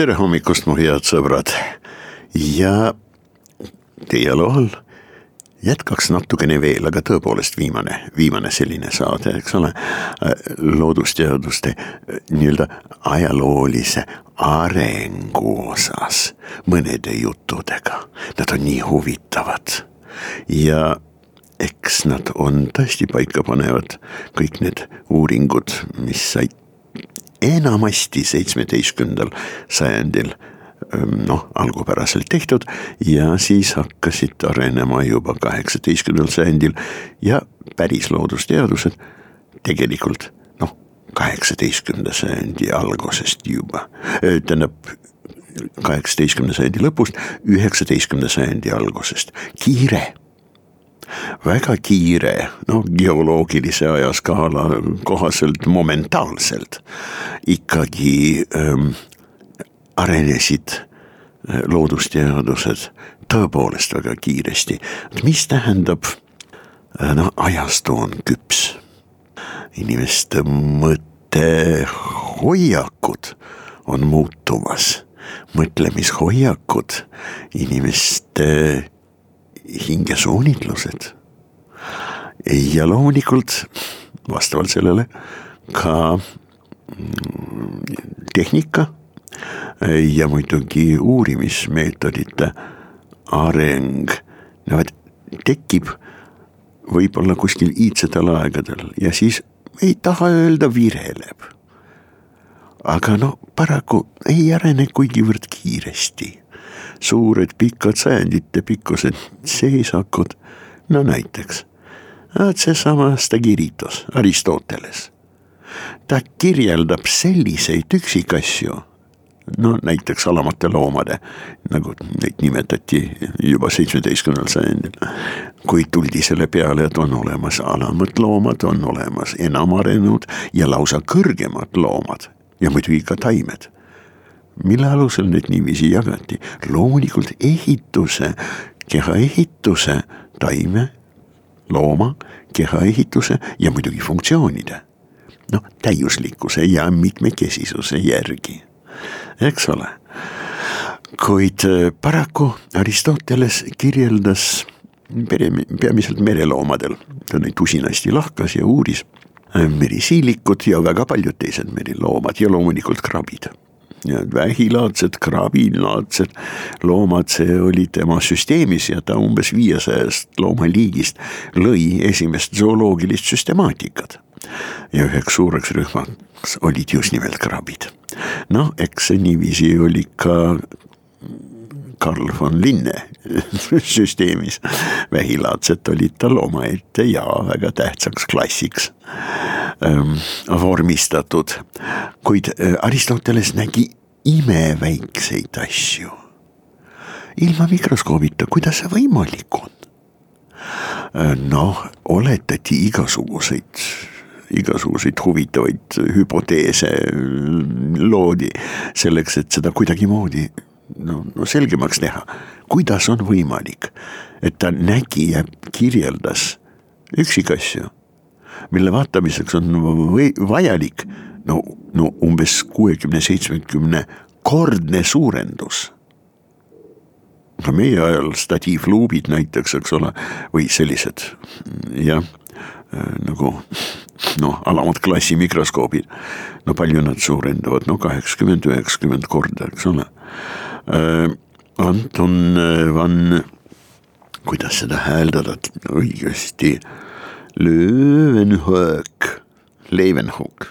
tere hommikust, mu head sõbrad. Ja teie loal jätkaks natukene veel, aga tõepoolest viimane, viimane selline saade, eks ole. loodusteaduste nii-öelda ajaloolise arengu osas mõnede juttudega, nad on nii huvitavad. Ja eks nad on tõesti paikapanevad, kõik need uuringud, mis said enamasti seitsmeteistkümnendal sajandil noh, algupäraselt tehtud ja siis hakkasid arenema juba kaheksateistkümnendal sajandil ja päris loodusteadused tegelikult noh, kaheksateistkümnenda sajandi algusest juba, tähendab kaheksateistkümnenda sajandi lõpust, üheksateistkümnenda sajandi algusest, kiire väga kiire, noh geoloogilise ajaskaala kohaselt momentaalselt ikkagi ähm, arenesid loodusteadused tõepoolest väga kiiresti. mis tähendab, noh ajastu on küps, inimeste mõttehoiakud on muutumas, mõtlemishoiakud, inimeste hingesuunitlused. ja loomulikult vastavalt sellele ka tehnika ja muidugi uurimismeetodite areng, no tekib võib-olla kuskil iidsetel aegadel ja siis ei taha öelda vireleb. aga no paraku ei arene kuigivõrd kiiresti suured pikad sajandite pikkused seisakud, no näiteks, vaat seesama Stagiritos, Aristoteles. ta kirjeldab selliseid üksikasju, no näiteks alamate loomade, nagu neid nimetati juba seitsmeteistkümnendal sajandil. kuid tuldi selle peale, et on olemas alamad loomad, on olemas enam arenenud ja lausa kõrgemad loomad ja muidugi ka taimed mille alusel need niiviisi jagati, loomulikult ehituse, kehaehituse, taime, looma, kehaehituse ja muidugi funktsioonide. noh, täiuslikkuse ja mitmekesisuse järgi, eks ole. kuid äh, paraku Aristoteles kirjeldas pere, peamiselt mereloomadel, ta neid usinasti lahkas ja uuris äh, merisiilikud ja väga paljud teised meriloomad ja loomulikult krabid vähilaadsed, kraabilaadsed loomad, see oli tema süsteemis ja ta umbes viiesajast loomaliigist lõi esimest zooloogilist süstemaatikat. ja üheks suureks rühmaks olid just nimelt krabid. noh, eks see niiviisi oli ka Karl von Linne süsteemis. vähilaadsed olid tal omaette ja väga tähtsaks klassiks ähm, vormistatud. kuid äh, Aristoteles nägi imeväikseid asju. ilma mikroskoobita, kuidas see võimalik on? Äh, noh, oletati igasuguseid igasuguseid huvitavaid hüpoteese loodi selleks, et seda kuidagimoodi no, no selgemaks teha, kuidas on võimalik, et ta nägi ja kirjeldas üksikasju, mille vaatamiseks on või, vajalik no, no umbes kuuekümne, seitsmekümne kordne suurendus. ka meie ajal statiivluubid näiteks, eks ole, või sellised jah, nagu noh, alamad klassi mikroskoobid. no palju nad suurendavad, no kaheksakümmend, üheksakümmend korda, eks ole Anton äh, Van, kuidas seda hääldada? Õigesti, Löwenhoek, Leeuwenhoek.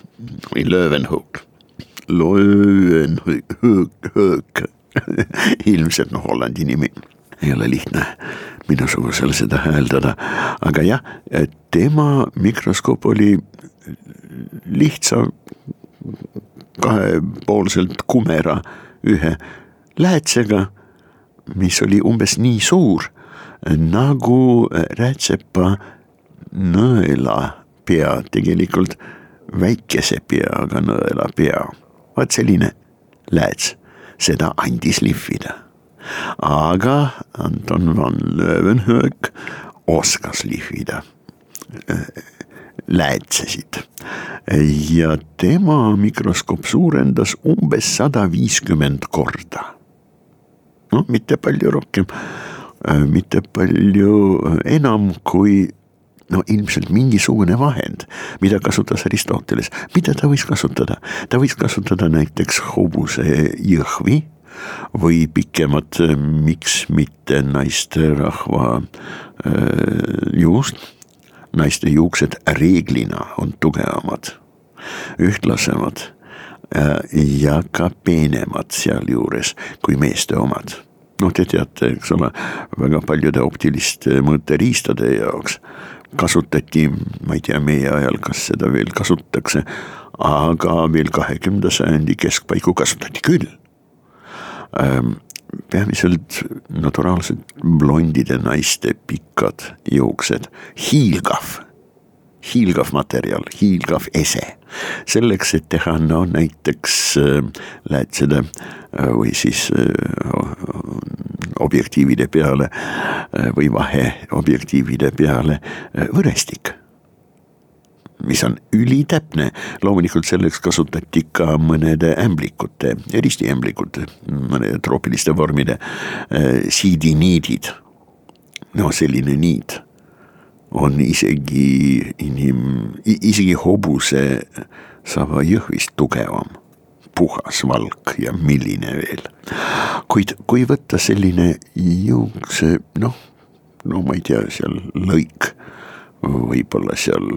Või Löwenhoek, Löwenhoek, ilmselt noh, Hollandi nimi. ei ole lihtne minusugusel seda hääldada, aga jah, tema mikroskoop oli lihtsa kahepoolselt kumera ühe läätsega, mis oli umbes nii suur nagu rätsepa nõela pea, tegelikult väikese peaga nõela pea. vaat selline lääts, seda andis lihvida. aga Anton van Leeuwenhoek oskas lihvida läätsesid ja tema mikroskoop suurendas umbes sada viiskümmend korda. Noh, mitte palju rohkem, mitte palju enam kui no ilmselt mingisugune vahend, mida kasutas Aristoteles, mida ta võis kasutada, ta võis kasutada näiteks hobuse jõhvi või pikemat, miks mitte naisterahva äh, juust. naiste juuksed reeglina on tugevamad, ühtlasemad. äh, ja ka peenemad sealjuures kui meeste omad noh, te teate, eks ole, väga paljude optiliste mõõteriistade jaoks kasutati, ma ei tea meie ajal, kas seda veel kasutatakse, aga veel kahekümnenda sajandi keskpaiku kasutati küll. Peamiselt naturaalselt blondide naiste pikad juuksed, hiilgav, hiilgav materjal, hiilgav ese. selleks, et teha no näiteks äh, läätsede äh, või siis äh, objektiivide peale või vaheobjektiivide peale võrestik mis on ülitäpne, loomulikult selleks kasutati ka mõnede ämblikute, ristiämblikute, mõnede troopiliste vormide siidiniidid. no selline niit on isegi inim-, isegi hobuse saba jõhvist tugevam. Puhas valk ja milline veel. kuid kui võtta selline juukse noh, no ma ei tea, seal lõik võib-olla seal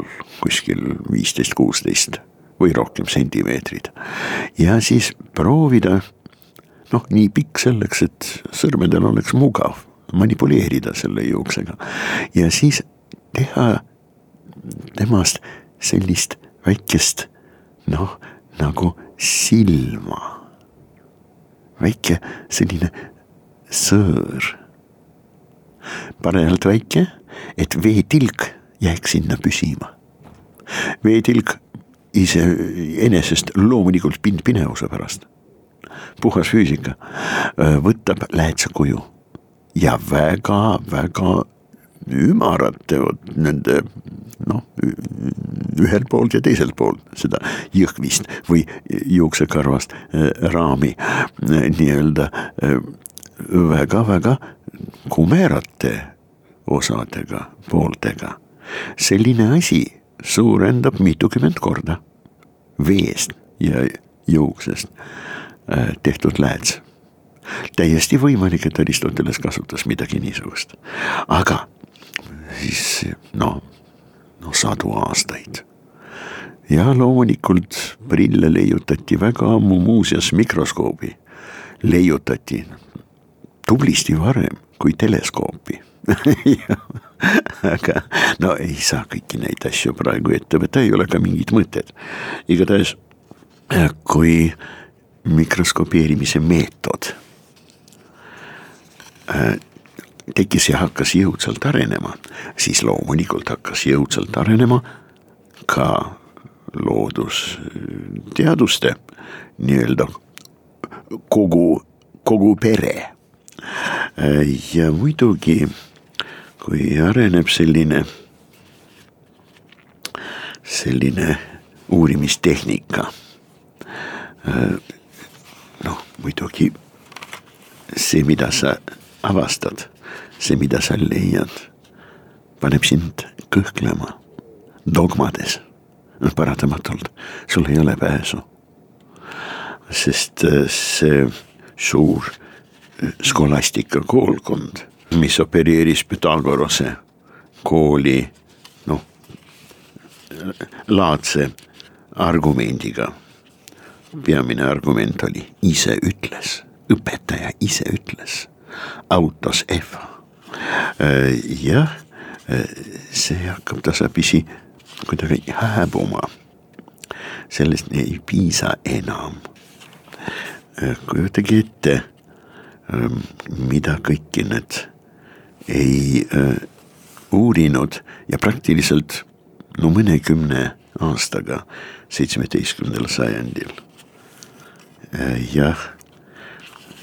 kuskil viisteist, kuusteist või rohkem sentimeetrid. Ja siis proovida noh, nii pikk selleks, et sõrmedel oleks mugav manipuleerida selle juuksega ja siis teha temast sellist väikest noh, nagu silma. väike selline sõõr. parajalt väike, et veetilk jääks sinna püsima. veetilk iseenesest loomulikult pindpinevuse pärast, puhas füüsika, võtab läätse kuju ja väga-väga ümarate nende noh, ühelt poolt ja teiselt poolt seda jõhvist või juuksekarvast äh, raami äh, nii-öelda väga-väga äh, kumerate osadega, pooltega. selline asi suurendab mitukümmend korda veest ja juuksest tehtud lääts täiesti võimalik, et Aristoteles kasutas midagi niisugust, aga siis noh, no sadu aastaid. ja loomulikult prille leiutati väga ammu muuseas mikroskoobi, leiutati tublisti varem kui teleskoopi aga no ei saa kõiki neid asju praegu ette võtta, ei ole ka mingit mõtet. igatahes kui mikroskopeerimise meetod äh, tekkis ja hakkas jõudsalt arenema, siis loomulikult hakkas jõudsalt arenema ka loodusteaduste nii-öelda kogu, kogu pere. ja muidugi, kui areneb selline, selline uurimistehnika, noh muidugi see, mida sa avastad see, mida sa leiad, paneb sind kõhklema dogmades. noh, paratamatult, sul ei ole pääsu. sest äh, see suur äh, skolastika koolkond, mis opereeris Pythagorase kooli noh, laadse argumendiga. peamine argument oli ise ütles, õpetaja ise ütles autos F. jah, see hakkab tasapisi kuidagi hääbuma. sellest ei piisa enam. kujutage ette, mida kõiki need ei uurinud ja praktiliselt no mõnekümne aastaga, seitsmeteistkümnendal sajandil. jah,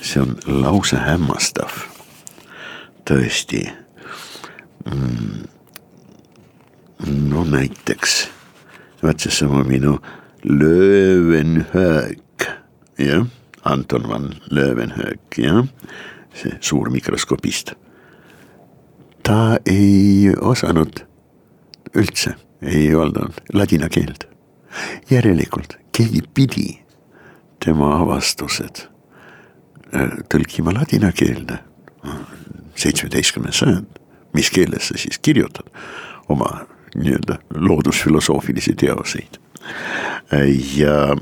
see on lausa hämmastav, tõesti mm,. no näiteks, vaat seesama minu Löwenhöök, jah, Anton van Löwenhöök, jah, see suur mikroskopist ta ei osanud üldse, ei olnud ladina keelt. järelikult keegi pidi tema avastused äh, tõlkima ladina keelde. Seitsmeteistkümnes sajand, mis keeles sa siis kirjutad oma nii-öelda loodusfilosoofilisi teoseid. ja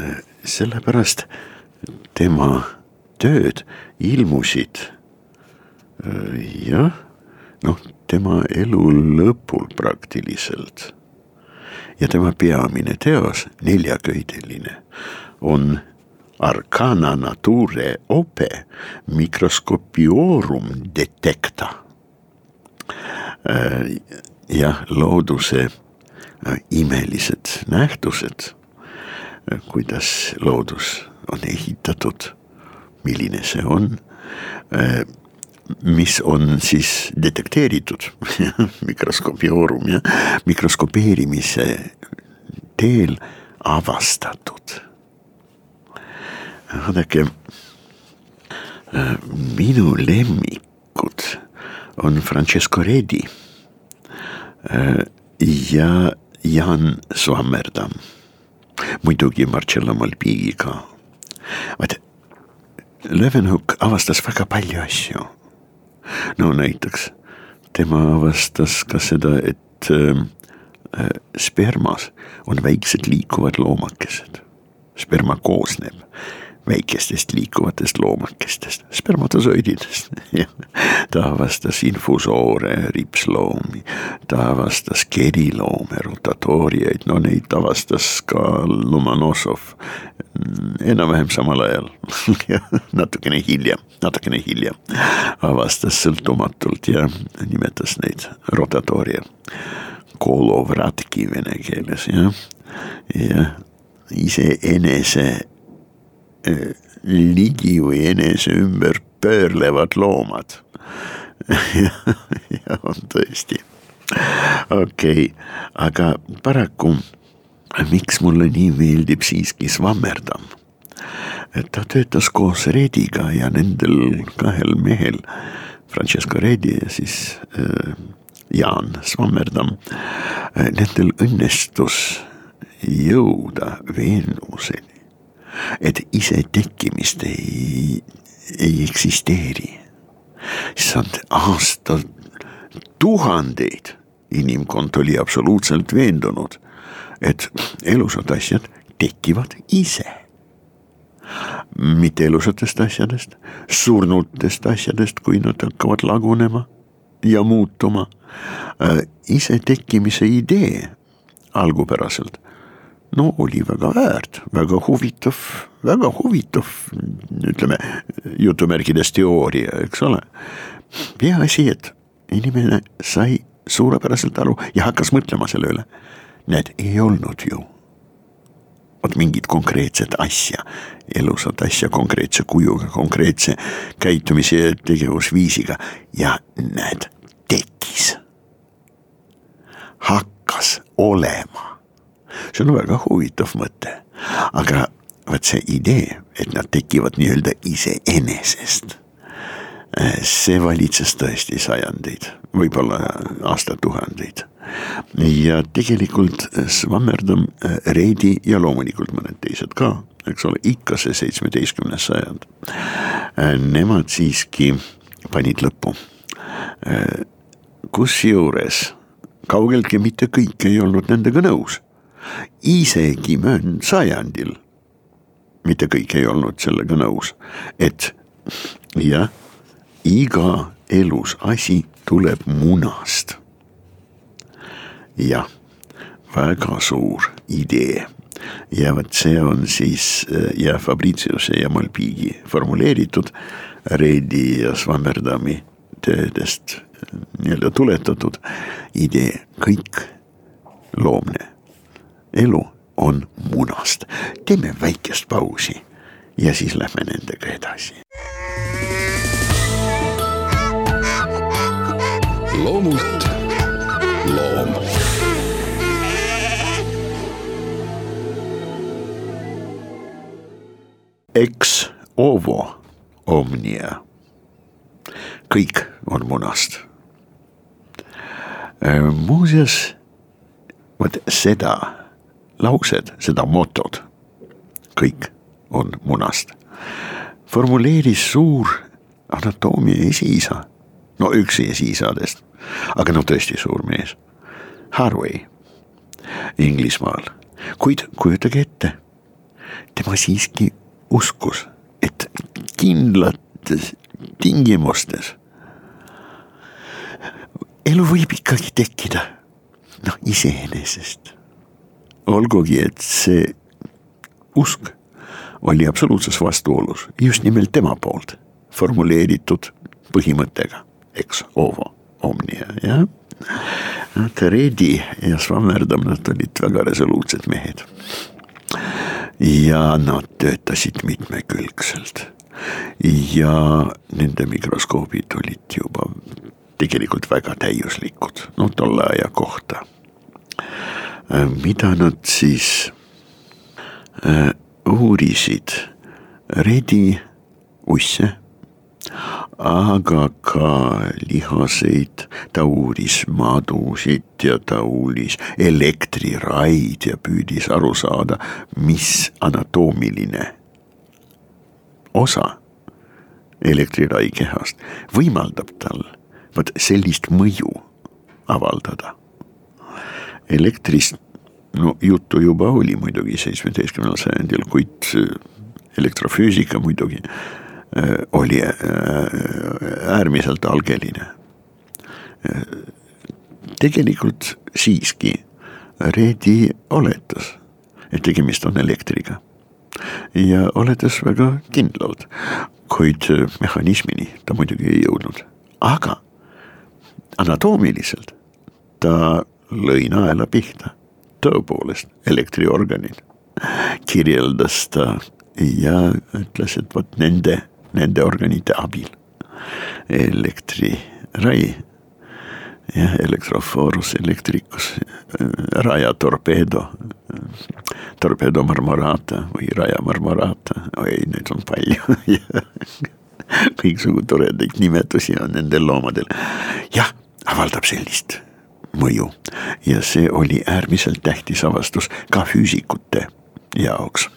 äh, sellepärast tema tööd ilmusid äh, jah noh, tema elu lõpul praktiliselt. ja tema peamine teos, neljaköideline, on Arcana nature ope microscopiorum detecta. Äh, jah, looduse äh, imelised nähtused, äh, kuidas loodus on ehitatud, milline see on mis on siis detekteeritud mikroskopioorum ja mikroskopeerimise teel avastatud. Vaadake, minu lemmikud on Francesco Redi ja Jan Swammerdam, muidugi Marcello Malpighi ka. vaat Leeuwenhoek avastas väga palju asju no näiteks tema avastas ka seda, et äh, spermas on väiksed liikuvad loomakesed. sperma koosneb väikestest liikuvatest loomakestest, spermatosoididest ta avastas infusoore, ripsloomi, ta avastas keriloome, rotatooriaid, no neid avastas ka Lomonosov enam-vähem samal ajal. Natukene hiljem, natukene hiljem. Avastas sõltumatult ja nimetas neid rotatoria. Kolovratki vene keeles jah, ja iseenese ligi või enese ümber pöörlevad loomad ja on tõesti, okei okay., aga paraku miks mulle nii meeldib siiski Swammerdam? et ta töötas koos Rediga ja nendel kahel mehel, Francesco Redi ja siis äh, Jaan Swammerdam äh,, nendel õnnestus jõuda veendumuseni et isetekkimist ei, ei eksisteeri. issand, aastal tuhandeid inimkond oli absoluutselt veendunud, et elusad asjad tekivad ise. mitte elusatest asjadest, surnutest asjadest, kui nad hakkavad lagunema ja muutuma. Äh, isetekkimise idee algupäraselt no oli väga väärt, väga huvitav, väga huvitav, ütleme jutumärkides teooria, eks ole. peaasi, et inimene sai suurepäraselt aru ja hakkas mõtlema selle üle. Need ei olnud ju vot mingit konkreetset asja, elusat asja konkreetse kujuga, konkreetse käitumise ja tegevusviisiga ja näed, tekkis. hakkas olema see on väga huvitav mõte, aga vot see idee, et nad tekivad nii-öelda iseenesest. see valitses tõesti sajandeid, võib-olla aastatuhandeid ja tegelikult Swammerdam, Reidi ja loomulikult mõned teised ka, eks ole, ikka see seitsmeteistkümnes sajand. Nemad siiski panid lõppu. kusjuures kaugeltki mitte kõik ei olnud nendega nõus isegi möödunud sajandil. Mitte kõik ei olnud sellega nõus, et jah, iga elus asi tuleb munast. jah, väga suur idee. Ja vot see on siis ja Fabritiuse ja Malpigi formuleeritud Reidi ja Swammerdami töödest nii-öelda tuletatud idee, kõik loomne elu on munast. teeme väikest pausi ja siis lähme nendega edasi. loomult loom Ex ovo omnia. kõik on munast. Äh, muuseas, vot seda lauset, seda motot, kõik on munast, formuleeris suur anatoomia esiisa, no üks esiisadest, aga no tõesti suur mees, Harvey. Inglismaal, kuid kujutage ette, tema siiski uskus, et kindlates tingimustes elu võib ikkagi tekkida, noh iseenesest. Olgugi, et see usk oli absoluutses vastuolus just nimelt tema poolt formuleeritud põhimõttega, eks ovo omnia, jah. Teredi ja Swammerdam, nad olid väga resoluutsed mehed ja nad töötasid mitmekülgselt. ja nende mikroskoobid olid juba tegelikult väga täiuslikud, no tolle aja kohta. Mida nad siis äh, uurisid, redi, usse. Aga ka lihaseid, ta uuris madusid ja ta uuris elektriraid ja püüdis aru saada, mis anatoomiline osa elektrirai kehast võimaldab tal vot sellist mõju avaldada. Elektrist, no juttu juba oli muidugi seitsmeteistkümnendal sajandil, kuid elektrofüüsika muidugi Äh, oli äh, äärmiselt algeline. Äh, tegelikult siiski Reedi oletas, et tegemist on elektriga. Ja oletas väga kindlalt, kuid mehhanismini ta muidugi ei jõudnud, aga anatoomiliselt ta lõi naela pihta, tõepoolest elektriorganid kirjeldas ta ja ütles, et vot nende nende organite abil. elektrirai, jah, elektrofoorus, elektrikus, raja torpeedo, torpedo marmorata või raja marmorata, oi neid on palju kõiksugu toredaid nimetusi on nendel loomadel. jah, avaldab sellist mõju ja see oli äärmiselt tähtis avastus ka füüsikute jaoks.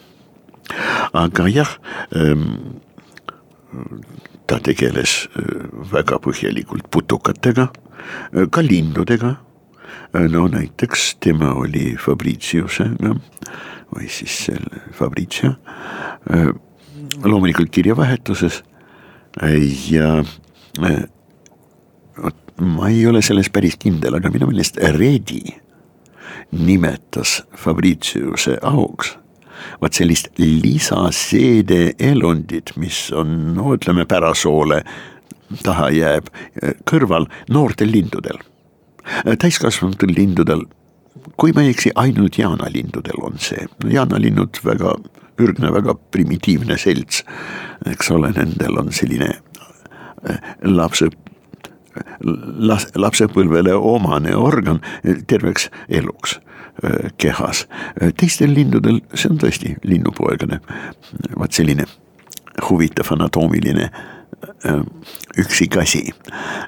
aga jah ähm,, ta tegeles äh, väga põhjalikult putukatega, äh, ka linnudega. Äh, no näiteks tema oli Fabritiusega või siis selle Fabritia, loomulikult kirjavahetuses ja ma ei ole selles päris kindel, aga minu meelest Redi nimetas Fabritiuse auks vaat sellist lisaseede elundit, mis on, no ütleme, pärasoole taha jääb kõrval noortel lindudel. täiskasvanutel lindudel, kui ma ei eksi, ainult jaanalindudel on see, jaanalinnud väga ürgne, väga primitiivne selts, eks ole, nendel on selline äh, lapse las-, lapsepõlvele omane organ terveks eluks kehas. teistel lindudel, see on tõesti linnupoegane, vaat selline huvitav anatoomiline üksikasi,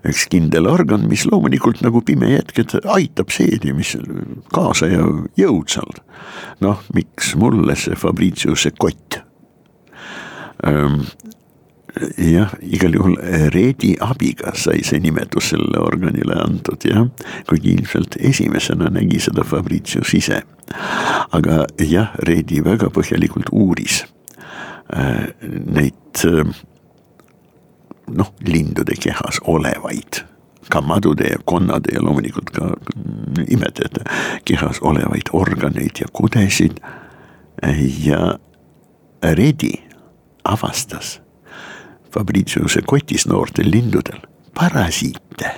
üks kindel organ, mis loomulikult nagu pimejetked aitab seedimist kaasa ja jõudsalt. noh, miks mulle see Fabritiuse kott jah, igal juhul eh, Reedi abiga sai see nimetus sellele organile antud jah, kuigi ilmselt esimesena nägi seda Fabritius ise. aga jah, Reedi väga põhjalikult uuris äh, neid äh, noh, lindude kehas olevaid ka madude ja konnade ja loomulikult ka imetajate kehas olevaid organeid ja kudesid. ja Redi avastas Fabritiuse kotis noortel lindudel parasiite.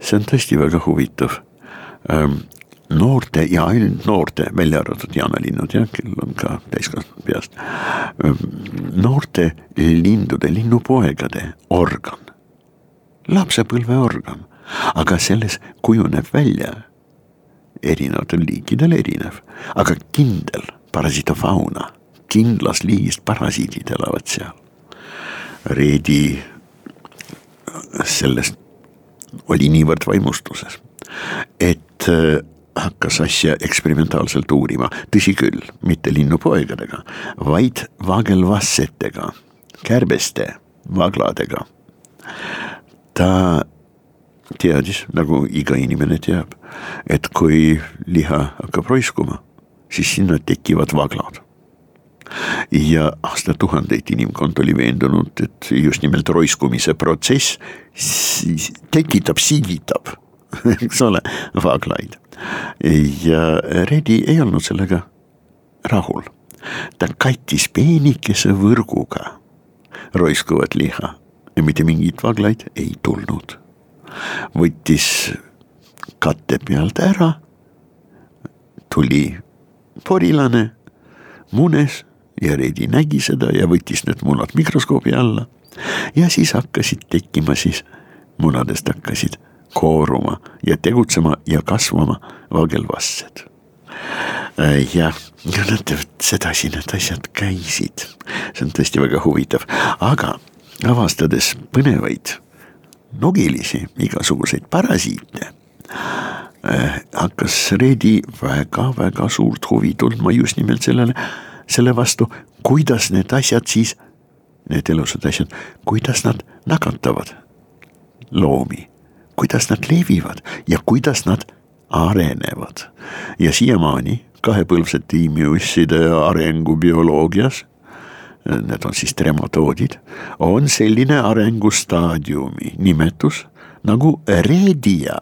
see on tõesti väga huvitav. Noorte ja ainult noorte, välja arvatud jaanalinnud jah, kellel on ka täiskasvanud peast. noorte lindude, linnupoegade organ, lapsepõlveorgan, aga selles kujuneb välja. Erinevatel liikidel erinev, aga kindel parasitofauna, kindlas liigist parasiidid elavad seal. Reedi sellest oli niivõrd vaimustuses, et hakkas asja eksperimentaalselt uurima, tõsi küll, mitte linnupoegadega, vaid vaagelvassetega, kärbeste, vagladega. ta teadis, nagu iga inimene teab, et kui liha hakkab roiskuma, siis sinna tekivad vaglad ja aastatuhandeid inimkond oli veendunud, et just nimelt roiskumise protsess tekitab, siigitab, eks ole, vaglaid ja Redi ei olnud sellega rahul. ta kattis peenikese võrguga roiskuvat liha ja mitte mingeid vaglaid ei tulnud. võttis katte pealt ära, tuli porilane, munes ja Reidi nägi seda ja võttis need munad mikroskoobi alla. ja siis hakkasid tekkima siis, munadest hakkasid kooruma ja tegutsema ja kasvama vagelvassed. Äh, ja, ja nad, sedasi need asjad käisid, see on tõesti väga huvitav, aga avastades põnevaid nogilisi, igasuguseid parasiite äh, hakkas Reedi väga-väga suurt huvi tundma just nimelt sellele, selle vastu, kuidas need asjad siis, need elusad asjad, kuidas nad nakatavad loomi kuidas nad levivad ja kuidas nad arenevad. ja siiamaani kahepõlvsete tiimiusside arengubioloogias, need on siis trematoodid, on selline arengustaadiumi nimetus nagu reedia,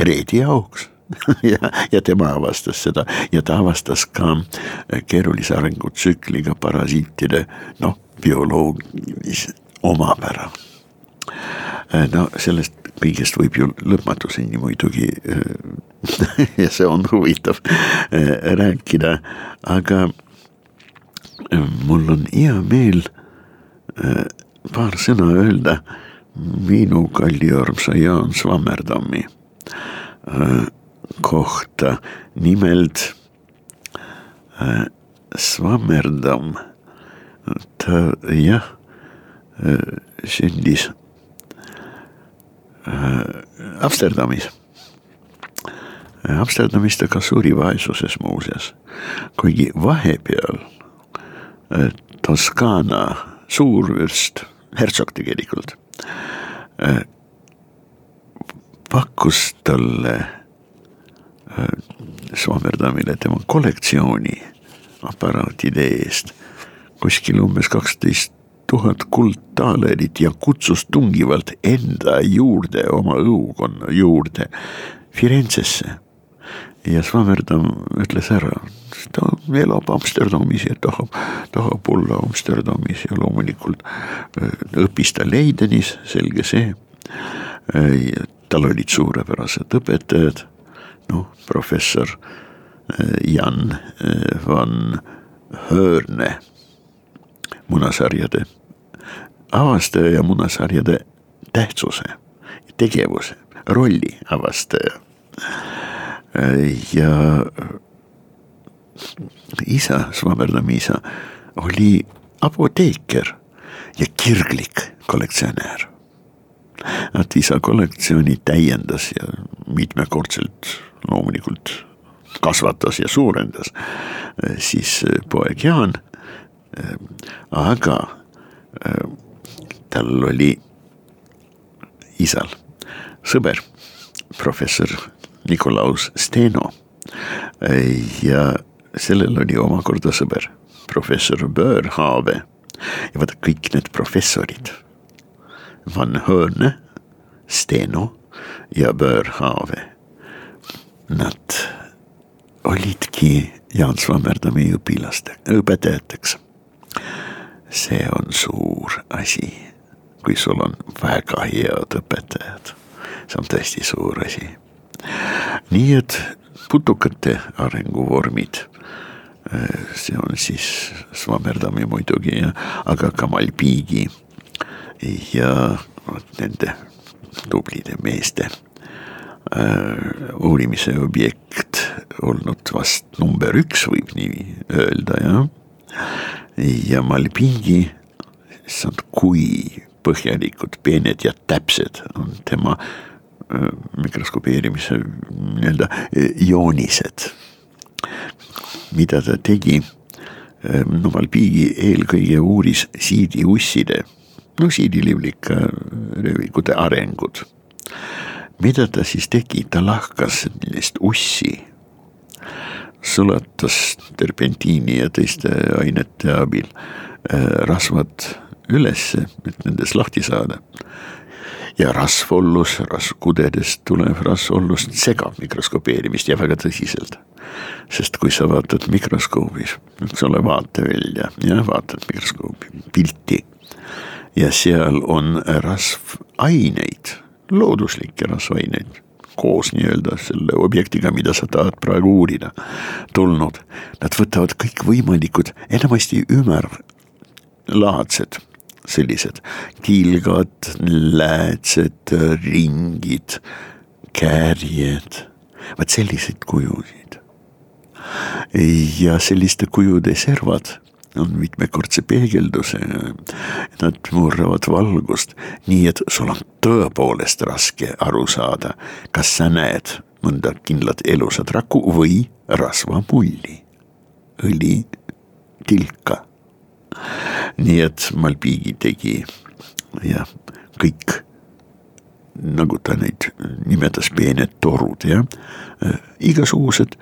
reediaauks ja, ja tema avastas seda. Ja ta avastas ka keerulise arengutsükliga parasiitide noh, bioloogilise omapära. no sellest kõigest võib ju lõpmatuseni muidugi äh, ja see on huvitav äh, rääkida, aga äh, mul on hea meel paar sõna öelda. Minu kalli armsa Jaan Svammerdammi kohta, nimelt Svammerdam, ta jah, sündis Äh, Amsterdamis. Äh, Amsterdamis ta ka suri vaesuses muuseas, kuigi vahepeal äh, Toskaana suurvürst, hertsog tegelikult, pakkus talle Soomerdamile tema kollektsiooni aparaatide eest kuskil umbes kaksteist tuhat kuldtaalerit ja kutsus tungivalt enda juurde, oma õukonna juurde, Firenzesse. ja Swammerdam ütles ära, ta elab Amsterdamis ja tahab, tahab olla Amsterdamis ja loomulikult äh, õppis ta Leidenis, selge see. Äh, tal olid suurepärased õpetajad, noh, professor äh, Jan van Höörne munasarjade avastaja ja munasarjade tähtsuse, tegevuse, rolli avastaja. ja isa, Svaberdaami isa oli apoteeker ja kirglik kollektsionäär. et isa kollektsiooni täiendas ja mitmekordselt loomulikult kasvatas ja suurendas siis poeg Jaan. aga tal oli isal sõber, professor Nikolaus Steno. ja sellel oli omakorda sõber, professor Börhave, ja vaata kõik need professorid, Van Höörne, Steno ja Börhave, nad olidki Jaan Svammerdami õpilaste, õpetajateks. see on suur asi, kui sul on väga head õpetajad, see on tõesti suur asi. nii et putukate arenguvormid see on siis Svammerdami muidugi aga ka Malbigi ja nende tublide meeste äh, uurimise objekt olnud vast number üks, võib nii öelda, jah. ja Malbigi, issand, kui põhjalikud, peened ja täpsed on tema äh, mikroskopeerimise nii-öelda äh, joonised mida ta tegi. No Malbigi eelkõige uuris siidiusside, no siidilivlika röövikute arengud. Mida ta siis tegi, ta lahkas sellist ussi, sulatas terpentiini ja teiste ainete abil ehm, rasvad ülesse, et nendest lahti saada. Ja rasvollus, rasvkudedest tulev rasvollus segab mikroskopeerimist ja väga tõsiselt. sest kui sa vaatad mikroskoobis, eks ole, vaatevälja ja vaatad mikroskoobi pilti. Ja seal on rasvaineid, looduslikke rasvaineid koos nii-öelda selle objektiga, mida sa tahad praegu uurida, tulnud. Nad võtavad kõikvõimalikud, enamasti ümarlaadsed sellised kilgad, läätsed, ringid, käärijad, vaat selliseid kujusid. ja selliste kujude servad on mitmekordse peegeldusega, nad murravad valgust, nii et sul on tõepoolest raske aru saada, kas sa näed mõnda kindlat elusat raku või rasvamulli, õli, tilka. Nii et Malbigi tegi jah, kõik nagu ta neid nimetas, peened torud jah, igasugused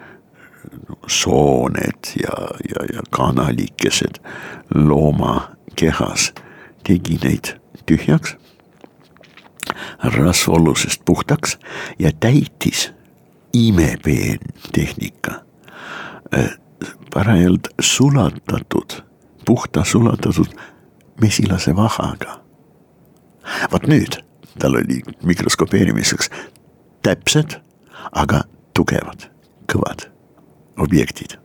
sooned ja, ja, ja kanalikesed looma kehas, tegi neid tühjaks, rasvollusest puhtaks ja täitis imepeen tehnika parajalt sulatatud puhta sulatatud mesilase vahaga. vot nüüd tal oli mikroskopeerimiseks täpsed, aga tugevad, kõvad objektid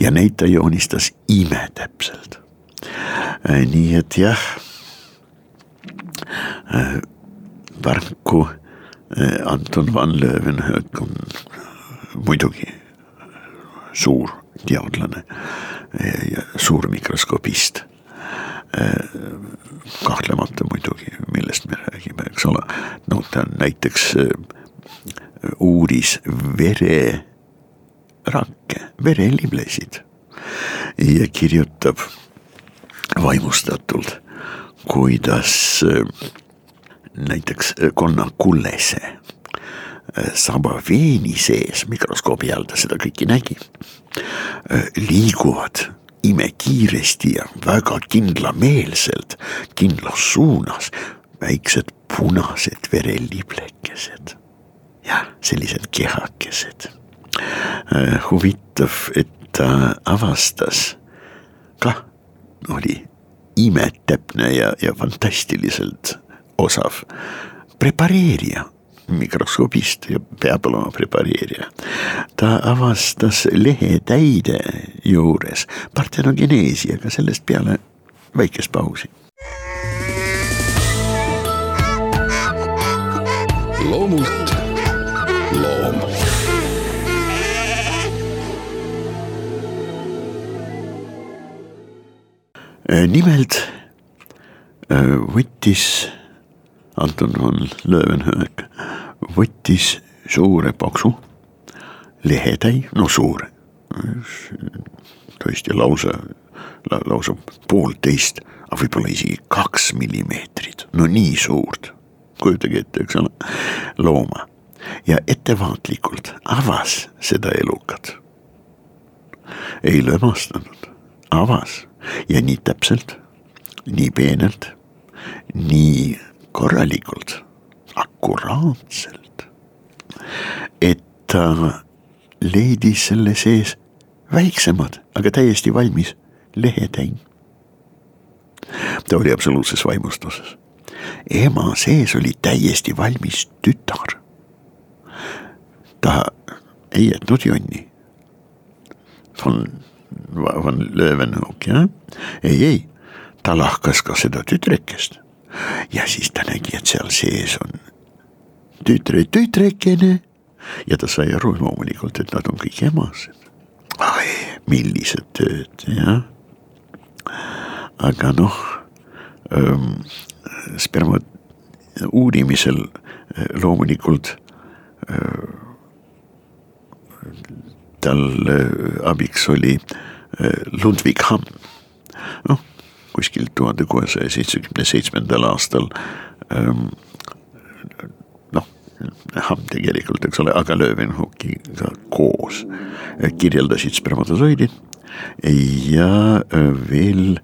ja neid ta joonistas imetäpselt. Äh, nii et jah, Varku äh, äh, Anton van Leeuwenhoek on muidugi suur teadlane ja suurmikroskopist. kahtlemata muidugi, millest me räägime, eks ole, no ta näiteks uuris vererakke, vereliblesid ja kirjutab vaimustatult, kuidas näiteks konnakullese saba veeni sees, mikroskoobi all ta seda kõike nägi, liiguvad imekiiresti ja väga kindlameelselt kindlas suunas väiksed punased vereliblekesed. jah, sellised kehakesed. Huvitav, et ta avastas, kah oli imetäpne ja, ja fantastiliselt osav prepareerija mikroskoobist ja peab olema prepareerija. ta avastas lehetäide juures partenogeneesi, aga sellest peale väikest pausi. loomult loom. Nimelt äh, võttis Anton von Leeuwenhoek võttis suure paksu lehetäi, no suure, tõesti lausa, lausa poolteist, aga võib-olla isegi kaks millimeetrit, no nii suurt, kujutage ette, eks ole, looma. Ja ettevaatlikult avas seda elukat. ei lömastanud, avas ja nii täpselt nii peenelt, nii korralikult, akuraatselt, et ta leidis selle sees väiksemad, aga täiesti valmis lehetäin. ta oli absoluutses vaimustuses. ema sees oli täiesti valmis tütar. ta ei jätnud jonni. von, von Löwenhoek jah, ei, ei, ta lahkas ka seda tütrekest. ja siis ta nägi, et seal sees on tütre tütrekene ja ta sai aru loomulikult, et nad on kõik emased. ai, millised tööd, jah. aga noh ähm,, sperma uurimisel äh, loomulikult äh, tal äh, abiks oli Ludwig Hamm. noh, kuskil tuhande kuuesaja seitsmekümne seitsmendal aastal ähm, Hamm tegelikult, eks ole, aga Löwenhockiga koos kirjeldasid spermatosoidid ja veel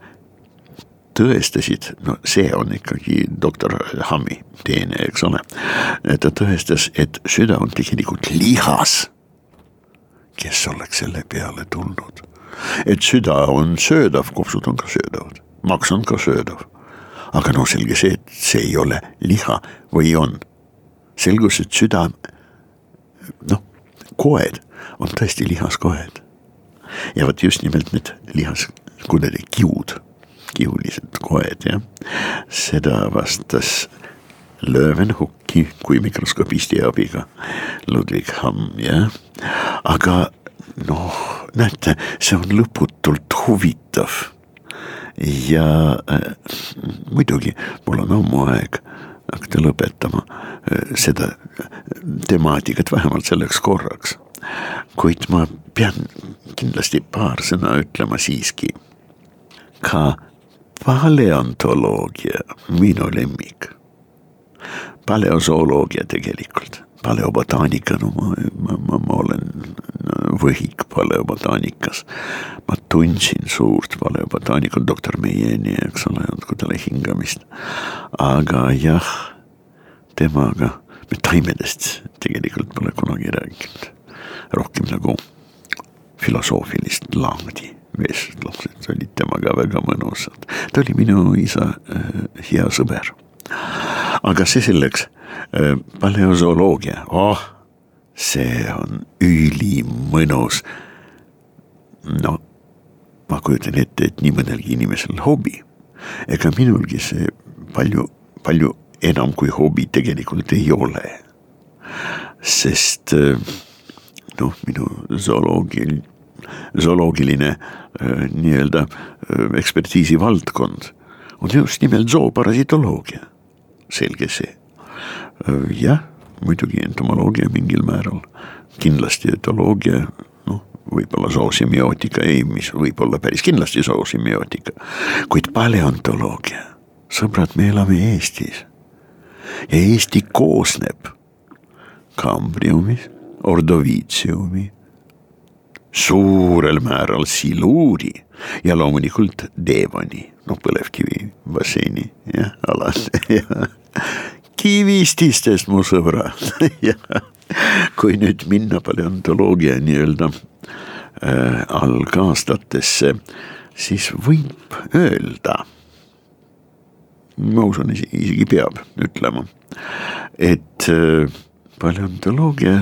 tõestasid, no see on ikkagi doktor Hammi teene, eks ole. ta tõestas, et süda on tegelikult lihas. Kes oleks selle peale tulnud, et süda on söödav, kopsud on ka söödavad, maks on ka söödav. aga noh, selge see, et see ei ole liha või on selgus, et süda, noh, koed on tõesti lihaskoed. ja vot just nimelt need lihaskudede kiud, kihulised koed jah, seda vastas Löwenhucki kui mikroskopisti abiga Ludwig Hamm jah, aga noh, näete, see on lõputult huvitav ja äh, muidugi mul on ammu aeg hakata lõpetama äh, seda temaatikat vähemalt selleks korraks. kuid ma pean kindlasti paar sõna ütlema siiski. ka paleontoloogia, minu lemmik. paleozooloogia tegelikult, paleobotaanika, no ma, ma, ma, ma olen võhik paleobotaanikas. ma tundsin suurt paleobotaanikut, doktor Meieni, eks ole, andku talle hingamist. aga jah, temaga, me taimedest tegelikult pole kunagi rääkinud. rohkem nagu filosoofilist laadi vestlused olid temaga väga mõnusad. ta oli minu isa äh, hea sõber. Aga see selleks äh,, paleozooloogia, oh see on ülimõnus. no ma kujutan ette, et nii mõnelgi inimesel hobi. ega minulgi see palju, palju enam kui hobi tegelikult ei ole. sest noh, minu zooloogil, zooloogiline nii-öelda ekspertiisi valdkond on just nimelt zooparasitoloogia, selge see. jah muidugi entomoloogia mingil määral, kindlasti etoloogia, noh, võib-olla zoosemiootika, ei, mis võib-olla päris kindlasti zoosemiootika, kuid paleontoloogia, sõbrad, me elame Eestis. ja Eesti koosneb kambriumist, ordoviitsiumi, suurel määral siluuri ja loomulikult Devoni, noh põlevkivi basseini jah, alad ja kivististest, mu sõbrad ja kui nüüd minna paleontoloogia nii-öelda äh, algaastatesse, siis võib öelda, ma usun, isegi peab ütlema, et äh, paleontoloogia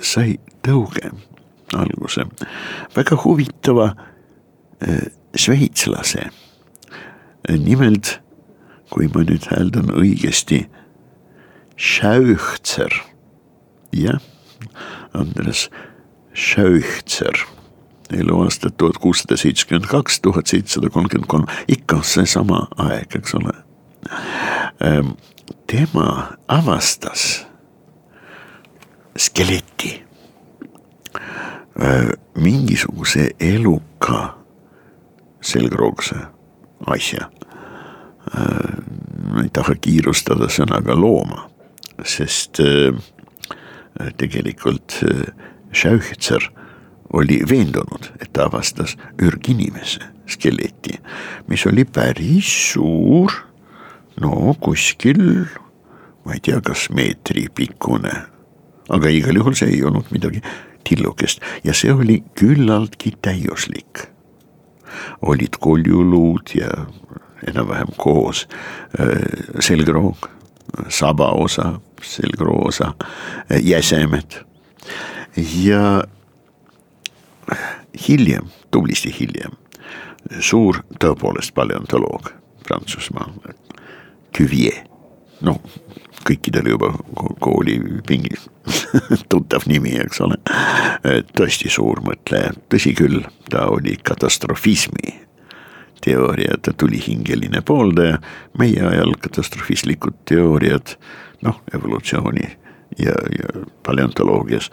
sai tõuge alguse. Väga huvitava äh, šveitslase. nimelt, kui ma nüüd hääldan õigesti Scheuchzer, jah, Andres Scheuchzer, eluaastad tuhat kuussada seitsekümmend kaks, tuhat seitsesada kolmkümmend kolm, ikka seesama aeg, eks ole. Ehm, tema avastas skeleti, mingisuguse eluka selgroogse asja. Ehm, ma ei taha kiirustada sõnaga looma sest äh, tegelikult äh, Scheuchzer oli veendunud, et ta avastas ürginimese skeleti, mis oli päris suur, no kuskil, ma ei tea, kas meetri pikkune, aga igal juhul see ei olnud midagi tillukest ja see oli küllaltki täiuslik. olid koljuluud ja enam-vähem koos äh, selgroog, sabaosa, selgroosa, äh, jäsemed ja hiljem, tublisti hiljem, suur tõepoolest paleontoloog Prantsusmaal, Cuvier, noh kõikidel juba koolipingis tuttav nimi, eks ole. tõesti suur mõtleja, tõsi küll, ta oli katastrofismi teooriate tulihingeline pooldaja, meie ajal katastrofistlikud teooriad, noh, evolutsiooni ja, ja paleontoloogias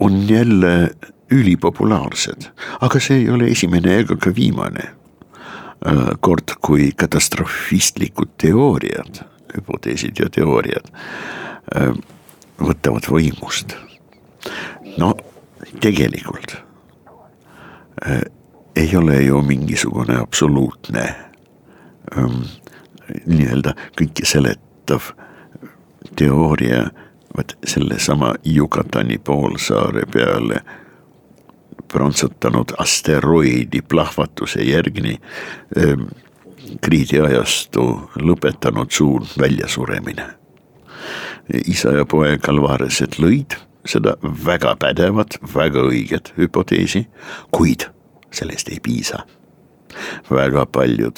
on jälle ülipopulaarsed, aga see ei ole esimene ega ka viimane kord, kui katastrofistlikud teooriad, hüpoteesid ja teooriad võtavad võimust. no tegelikult ei ole ju mingisugune absoluutne ähm, nii-öelda kõike seletav teooria, vot sellesama Yucatani poolsaare peale prantsutanud asteroidi plahvatuse järgi ähm, kriidiajastu lõpetanud suur väljasuremine. isa ja poeg Alvarezed lõid seda väga pädevat, väga õiget hüpoteesi, kuid sellest ei piisa. väga paljud,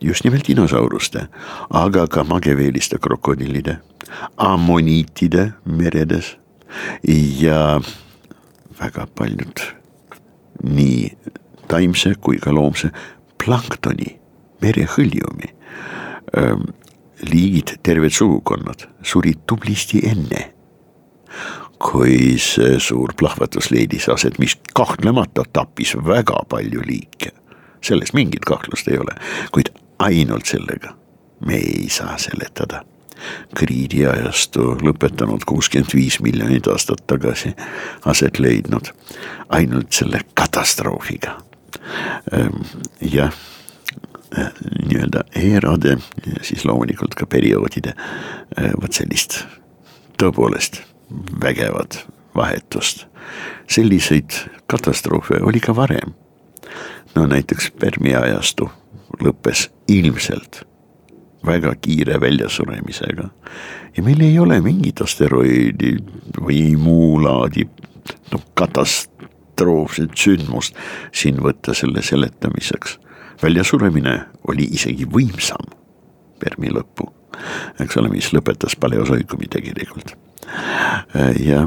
just nimelt dinosauruste, aga ka mageveeliste krokodillide, ammoniitide meredes ja väga paljud nii taimse kui ka loomse planktoni, merehõljumi ähm, liigid, terved sugukonnad surid tublisti enne kui see suur plahvatus leidis aset, mis kahtlemata tappis väga palju liike. selles mingit kahtlust ei ole, kuid ainult sellega me ei saa seletada kriidiajastu lõpetanud kuuskümmend viis miljonit aastat tagasi aset leidnud ainult selle katastroofiga. Ehm, jah, nii-öelda erade ja siis loomulikult ka perioodide eh, vot sellist tõepoolest vägevat vahetust. selliseid katastroofe oli ka varem. no näiteks Permi ajastu lõppes ilmselt väga kiire väljasuremisega. ja meil ei ole mingit asteroidi või muu laadi noh katastroofset sündmust siin võtta selle seletamiseks. väljasuremine oli isegi võimsam Permi lõppu, eks ole, mis lõpetas paleosoikumi tegelikult ja,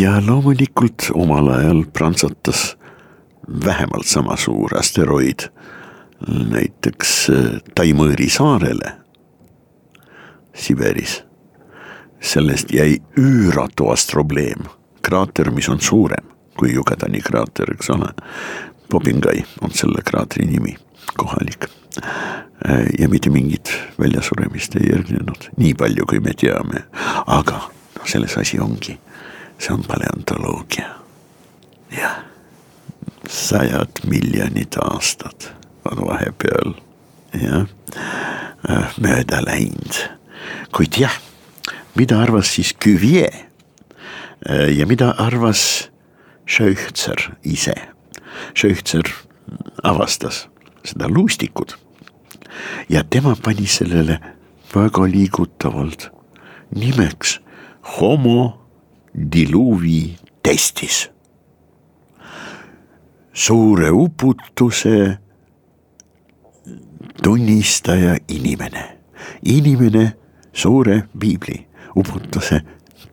ja loomulikult omal ajal prantsatas vähemalt sama suur asteroid näiteks Taimõõri saarele Siberis. sellest jäi üüratuvas probleem, kraater, mis on suurem kui Yucatani kraater, eks ole. Popingai on selle kraatri nimi, kohalik ja mitte mingit väljasuremist ei järgnenud, nii palju, kui me teame. aga noh, selles asi ongi, see on paleontoloogia. jah, sajad miljonid aastad on vahepeal jah, äh, mööda läinud. kuid jah, mida arvas siis Cuvier äh, ja mida arvas Schöchtzer ise? Schöchtzer avastas seda luustikut ja tema pani sellele väga liigutavalt nimeks homo diluvi testis. suure uputuse tunnistaja inimene, inimene suure piibli uputuse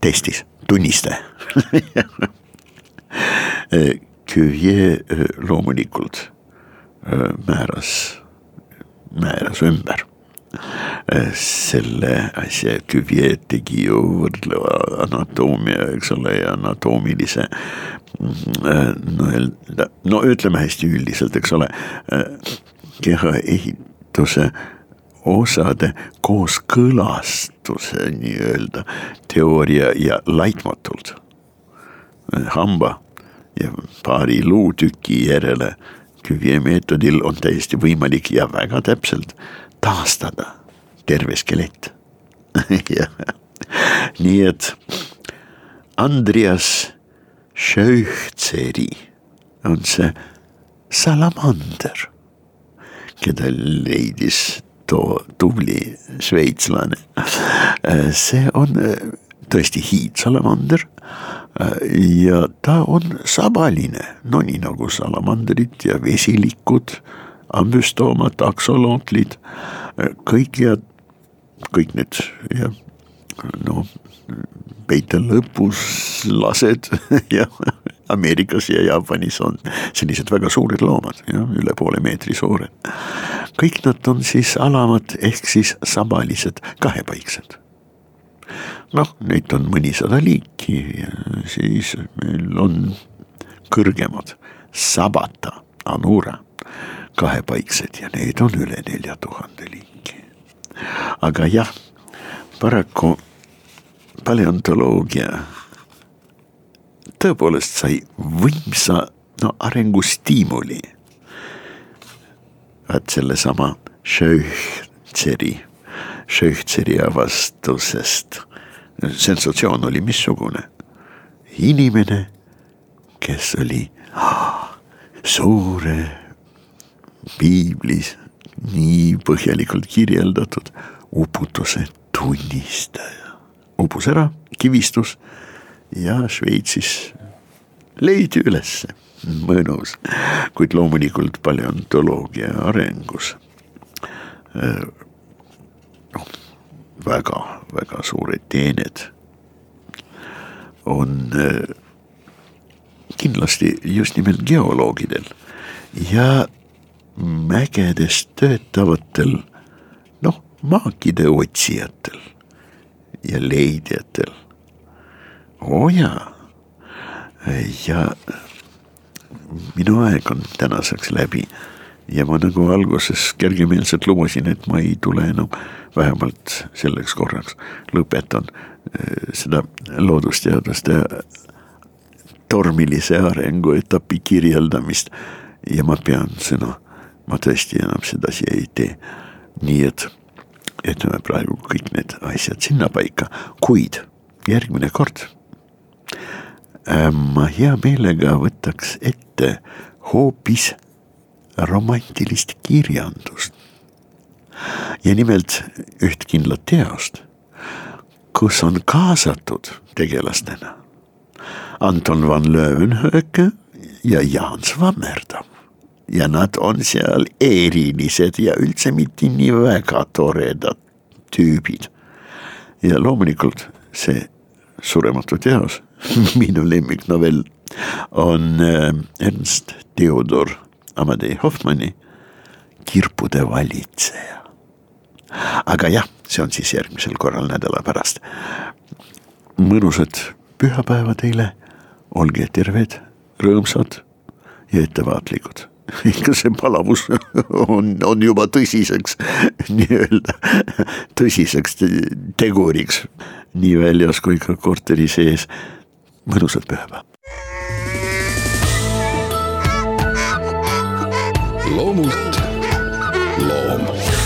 testis, tunnistaja. Cuvier loomulikult määras määras ümber. Selle asja, Cuvier tegi ju võrdleva anatoomia, eks ole, ja anatoomilise nii-öelda, no ütleme hästi üldiselt, eks ole, keha ehituse osade kooskõlastuse nii-öelda teooria ja laitmatult. hamba ja paari luutüki järele Cuvier meetodil on täiesti võimalik ja väga täpselt taastada terve skelett nii et Andreas Schöchzeri on see salamander, keda leidis too tubli šveitslane. see on tõesti hiidsalamander ja ta on sabaline, no nii nagu salamandrid ja vesilikud, ambüstoomad, aksolootlid, kõik ja kõik need jah, no peita lõpus lased ja Ameerikas ja Jaapanis on sellised väga suured loomad, jah, üle poole meetri suured. kõik nad on siis alamad ehk siis sabalised, kahepaiksed. noh, neid on mõnisada liiki ja siis meil on kõrgemad, sabata, anura, kahepaiksed ja neid on üle nelja tuhande liiki. aga jah, paraku paleontoloogia tõepoolest sai võimsa no arengustiimuli. vaat sellesama Schöchzeri, Schöchzeri avastusest. sensatsioon oli missugune? inimene, kes oli suure piiblis nii põhjalikult kirjeldatud uputuse tunnistaja upus ära, kivistus ja Šveitsis leiti ülesse, mõnus, kuid loomulikult paleontoloogia arengus noh, väga-väga suured teened on kindlasti just nimelt geoloogidel ja mägedes töötavatel noh, maakide otsijatel ja leidjatel. Oo jaa, ja minu aeg on tänaseks läbi. Ja ma nagu alguses kergemeelselt lubasin, et ma ei tule enam vähemalt selleks korraks, lõpetan eh, seda loodusteaduste tormilise arengu etapi kirjeldamist. Ja ma pean sõna, ma tõesti enam sedasi ei tee. nii et jätame praegu kõik need asjad sinnapaika, kuid järgmine kord ma hea meelega võtaks ette hoopis romantilist kirjandust. ja nimelt üht kindlat teost, kus on kaasatud tegelastena Anton van Leeuwenhoek ja Jaan Svammerdam ja nad on seal erilised ja üldse mitte nii väga toredad tüübid. ja loomulikult see surematu teos, minu lemmiknovell on äh, Ernst Theodor Amadei Hoffmanni Kirpude valitseja. aga jah, see on siis järgmisel korral nädala pärast. mõnusat pühapäeva teile, olge terved, rõõmsad ja ettevaatlikud ikka see palavus on, on juba tõsiseks nii-öelda, tõsiseks teguriks nii väljas kui ka korteri sees. mõnusat pühapäeva. loomult loom